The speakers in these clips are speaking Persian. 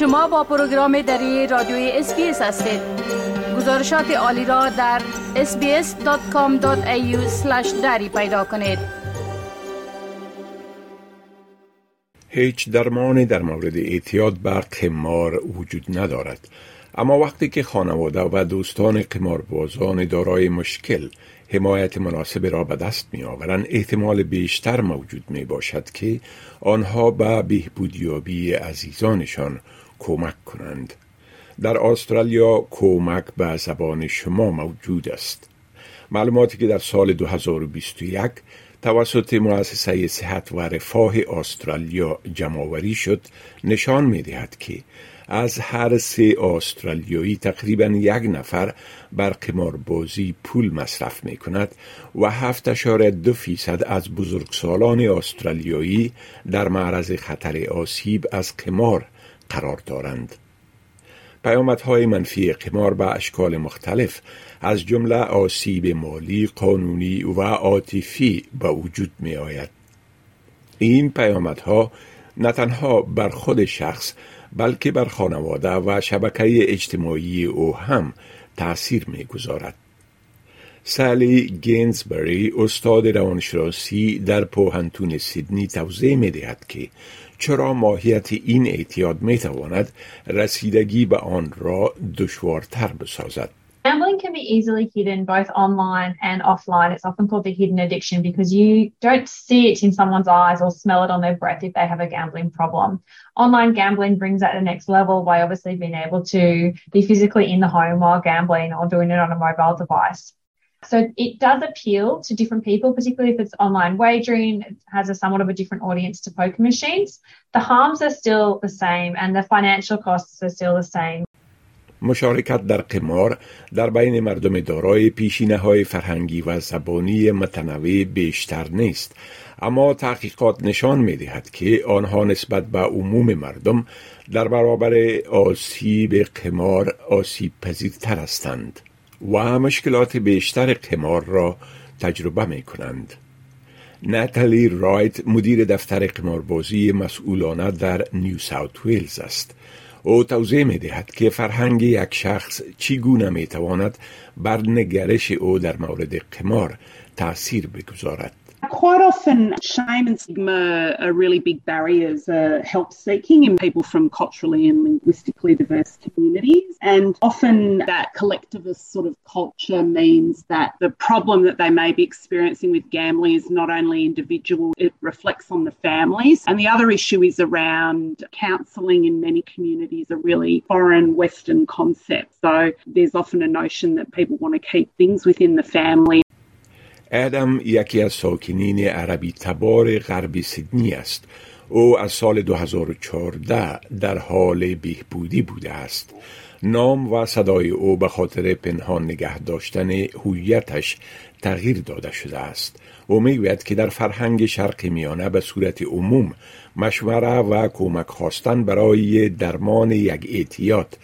شما با پروگرام دری رادیوی SBS هستید. گزارشات عالی را در sbs.com.au دری پیدا کنید. هیچ درمانی در مورد اعتیاد بر قمار وجود ندارد. اما وقتی که خانواده و دوستان قماربازان دارای مشکل حمایت مناسب را به دست می آورند احتمال بیشتر موجود می باشد که آنها به بهبودیابی عزیزانشان کمک کنند. در استرالیا کمک به زبان شما موجود است. معلوماتی که در سال 2021 توسط مؤسسه صحت و رفاه استرالیا جمعآوری شد نشان می دهد که از هر سه استرالیایی تقریبا یک نفر بر قماربازی پول مصرف می کند و هفت اشاره دو فیصد از بزرگسالان استرالیایی در معرض خطر آسیب از قمار قرار دارند. پیامدهای منفی قمار به اشکال مختلف از جمله آسیب مالی، قانونی و عاطفی به وجود می آید. این پیامدها نه تنها بر خود شخص بلکه بر خانواده و شبکه اجتماعی او هم تأثیر می گذارد. سالی گینزبری استاد روانشناسی در پوهنتون سیدنی توضیح می دهد که چرا ماهیت این اعتیاد می تواند رسیدگی به آن را دشوارتر بسازد. Gambling can be easily hidden both online and offline. It's often called the hidden addiction because you don't see it in someone's eyes or smell it on their breath if they have a gambling problem. Online gambling brings that to the next level by obviously being able to be physically in the home while gambling or doing it on a mobile device. So it does appeal to different people, particularly if it's online wagering. It has a somewhat of a different audience to poker machines. The harms are still the same and the financial costs are still the same. مشارکت در قمار در بین مردم دارای پیشینه های فرهنگی و زبانی متنوع بیشتر نیست اما تحقیقات نشان می دهد که آنها نسبت به عموم مردم در برابر آسیب قمار آسیب پذیرتر هستند و مشکلات بیشتر قمار را تجربه می کنند. ناتالی رایت مدیر دفتر قماربازی مسئولانه در نیو ساوت ویلز است او توضیح می دهد که فرهنگ یک شخص چگونه می تواند بر نگرش او در مورد قمار تاثیر بگذارد. Quite often, shame and stigma are really big barriers uh, help seeking in people from culturally and linguistically diverse communities. And often, that collectivist sort of culture means that the problem that they may be experiencing with gambling is not only individual, it reflects on the families. And the other issue is around counselling in many communities, a really foreign Western concept. So, there's often a notion that people want to keep things within the family. ادم یکی از ساکنین عربی تبار غرب سیدنی است. او از سال 2014 در حال بهبودی بوده است. نام و صدای او به خاطر پنهان نگه داشتن هویتش تغییر داده شده است. او می‌گوید که در فرهنگ شرق میانه به صورت عموم مشوره و کمک خواستن برای درمان یک اعتیاد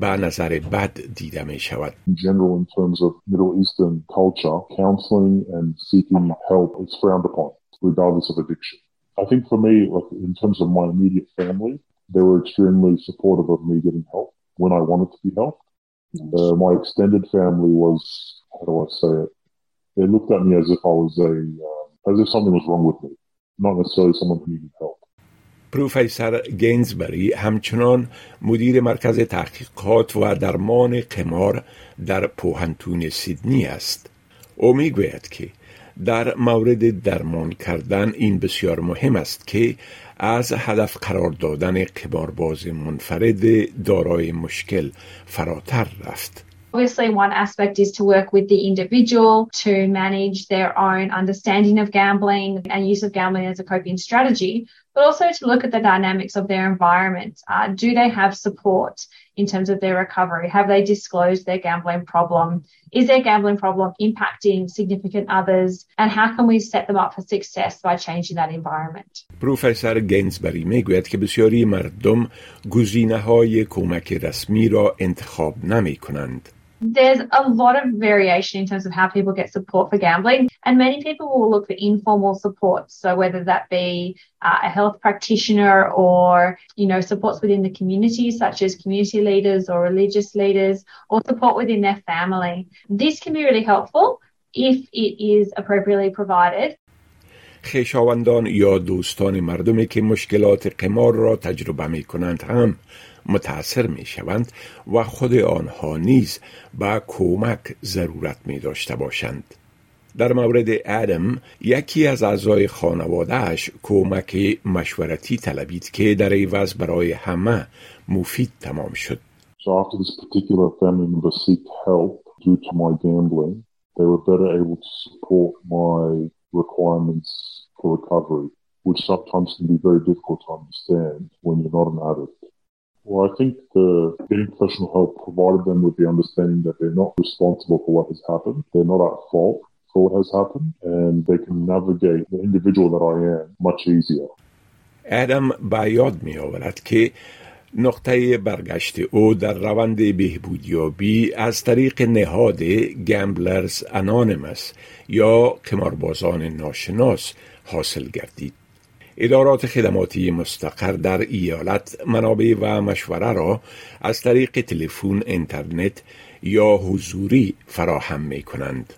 به نظر بد دیده می شود. In general, in terms of Middle Eastern culture, counseling and seeking help is frowned upon, regardless of addiction. I think for me, like in terms of my immediate family, they were extremely supportive of me getting help when I wanted to be helped. Uh, my extended family was, how do I say it? They looked at me as if I was a, uh, as if something was wrong with me, not necessarily someone who needed help. پروفسور گینزبری همچنان مدیر مرکز تحقیقات و درمان قمار در پوهنتون سیدنی است. او می‌گوید که در مورد درمان کردن این بسیار مهم است که از هدف قرار دادن قمارباز منفرد دارای مشکل فراتر رفت. Obviously, one aspect is to work with the individual to manage their own understanding of gambling and use of gambling as a coping strategy, but also to look at the dynamics of their environment. Uh, do they have support in terms of their recovery? Have they disclosed their gambling problem? Is their gambling problem impacting significant others? And how can we set them up for success by changing that environment? پروفسور گینزبری میگوید که بسیاری مردم گزینه های کمک رسمی را انتخاب نمی کنند. There's a lot of variation in terms of how people get support for gambling, and many people will look for informal support. So whether that be uh, a health practitioner or you know supports within the community, such as community leaders or religious leaders, or support within their family. This can be really helpful if it is appropriately provided. خیشاوندان یا دوستان مردمی که مشکلات قمار را تجربه می کنند هم متاثر می شوند و خود آنها نیز به کمک ضرورت می داشته باشند. در مورد ادم یکی از اعضای خانوادهش کمک مشورتی طلبید که در عوض برای همه مفید تمام شد. So after this particular family member seeked help due to my gambling, they were better able to support my requirements for recovery, which sometimes can be very difficult to understand when you're not an addict. Well, I think the getting professional help provided them with the understanding that they're not responsible for what has happened. They're not at fault for what has happened, and they can navigate the individual that I am much easier. ادم به یاد که نقطه برگشت او در روند بهبودیابی از طریق نهاد گمبلرز انانیمس یا قماربازان ناشناس حاصل گردید. ادارات خدماتی مستقر در ایالت منابع و مشوره را از طریق تلفن، اینترنت یا حضوری فراهم می کنند.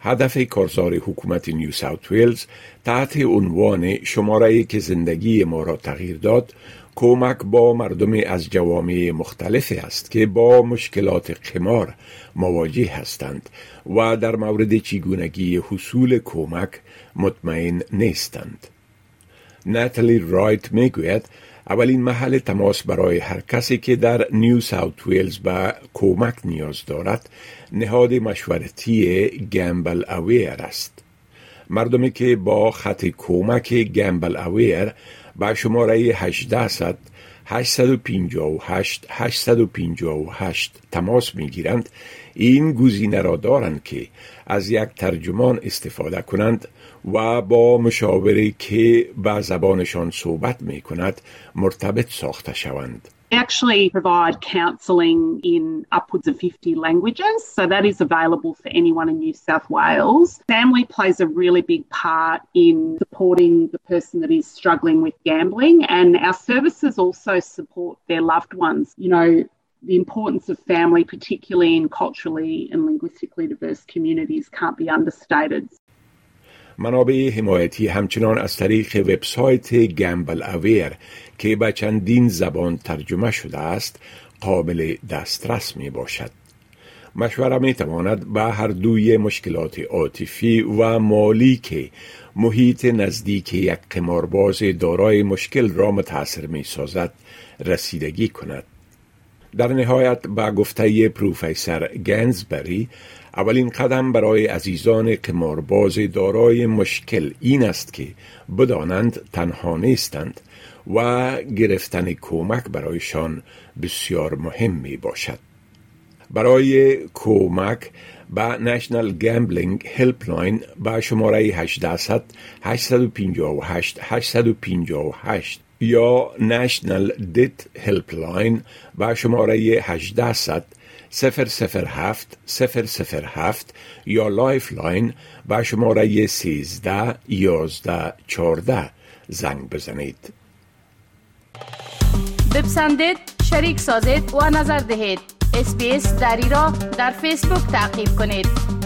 هدف کارزار حکومت نیو ساوت ویلز تحت عنوان شماره که زندگی ما را تغییر داد کمک با مردم از جوامع مختلف است که با مشکلات قمار مواجه هستند و در مورد چگونگی حصول کمک مطمئن نیستند. ناتالی رایت می‌گوید اولین محل تماس برای هر کسی که در نیو ساوت ویلز به کمک نیاز دارد نهاد مشورتی گمبل اویر است. مردمی که با خط کمک گمبل اویر به شماره 1800 858 858 تماس می گیرند این گزینه را دارند که از یک ترجمان استفاده کنند و با مشاوری که به زبانشان صحبت می کند مرتبط ساخته شوند. We actually provide counselling in upwards of 50 languages, so that is available for anyone in New South Wales. Family plays a really big part in supporting the person that is struggling with gambling, and our services also support their loved ones. You know, the importance of family, particularly in culturally and linguistically diverse communities, can't be understated. منابع حمایتی همچنان از طریق وبسایت گمبل اویر که به چندین زبان ترجمه شده است قابل دسترس می باشد. مشوره می تواند به هر دوی مشکلات عاطفی و مالی که محیط نزدیک یک قمارباز دارای مشکل را متاثر می سازد رسیدگی کند. در نهایت با گفته پروفیسر گنزبری اولین قدم برای عزیزان قمارباز دارای مشکل این است که بدانند تنها نیستند و گرفتن کمک برایشان بسیار مهم می باشد. برای کمک به National Gambling Helpline با شماره 800 858 858 یا National Debt Helpline با شماره 800 007 007 یا Lifeline با شماره 13 11 14 زنگ بزنید. بپسندید، شریک سازید و نظر دهید. SBS دری را در فیسبوک تعقیب کنید.